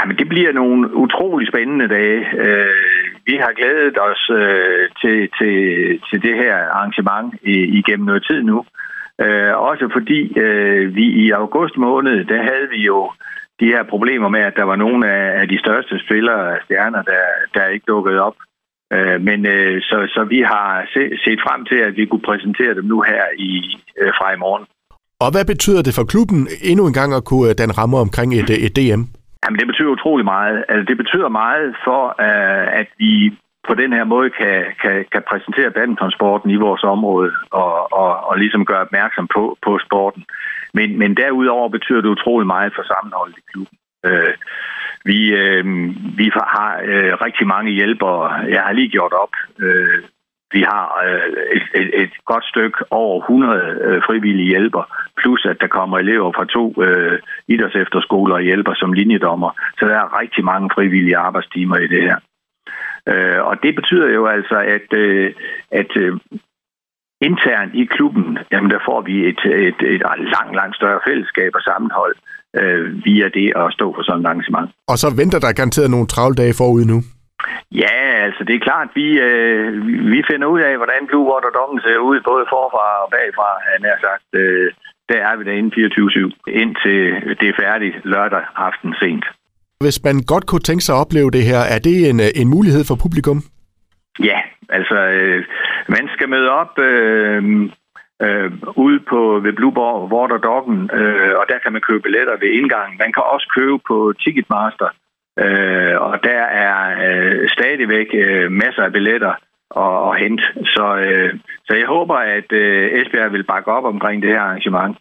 Jamen, det bliver nogle utrolig spændende dage. Øh, vi har glædet os øh, til, til, til det her arrangement igennem noget tid nu. Øh, også fordi øh, vi i august måned, der havde vi jo de her problemer med, at der var nogle af, af de største spillere, stjerner, der, der ikke dukkede op. Øh, men øh, så, så vi har se, set frem til, at vi kunne præsentere dem nu her i øh, fra i morgen. Og hvad betyder det for klubben endnu en gang at kunne øh, danne rammer omkring et, øh, et DM? Jamen, det betyder utrolig meget. Altså, det betyder meget for, uh, at vi på den her måde kan, kan, kan præsentere badmintonsporten i vores område og, og, og ligesom gøre opmærksom på, på sporten. Men, men derudover betyder det utrolig meget for sammenholdet i klubben. Øh, vi, øh, vi har øh, rigtig mange hjælpere. Jeg har lige gjort op. Øh, vi har øh, et, et, et godt stykke over 100 øh, frivillige hjælper, plus at der kommer elever fra to øh, idrætsefterskoler og hjælper som linjedommer. Så der er rigtig mange frivillige arbejdstimer i det her. Øh, og det betyder jo altså, at, øh, at øh, internt i klubben, jamen der får vi et, et, et langt, langt større fællesskab og sammenhold øh, via det at stå for sådan et arrangement. Og så venter der garanteret nogle travle dage forud nu? Ja, altså det er klart, vi, øh, vi finder ud af, hvordan Blue Water Doggen ser ud, både forfra og bagfra, han har sagt. Øh, der er vi derinde 24-7, indtil det er færdigt lørdag aften sent. Hvis man godt kunne tænke sig at opleve det her, er det en, en mulighed for publikum? Ja, altså øh, man skal møde op øh, øh, ude på ved Blue Water Doggen, øh, og der kan man købe billetter ved indgangen. Man kan også købe på Ticketmaster, Øh, og der er øh, stadigvæk øh, masser af billetter at, at hente. Så, øh, så jeg håber, at øh, Esbjerg vil bakke op omkring det her arrangement.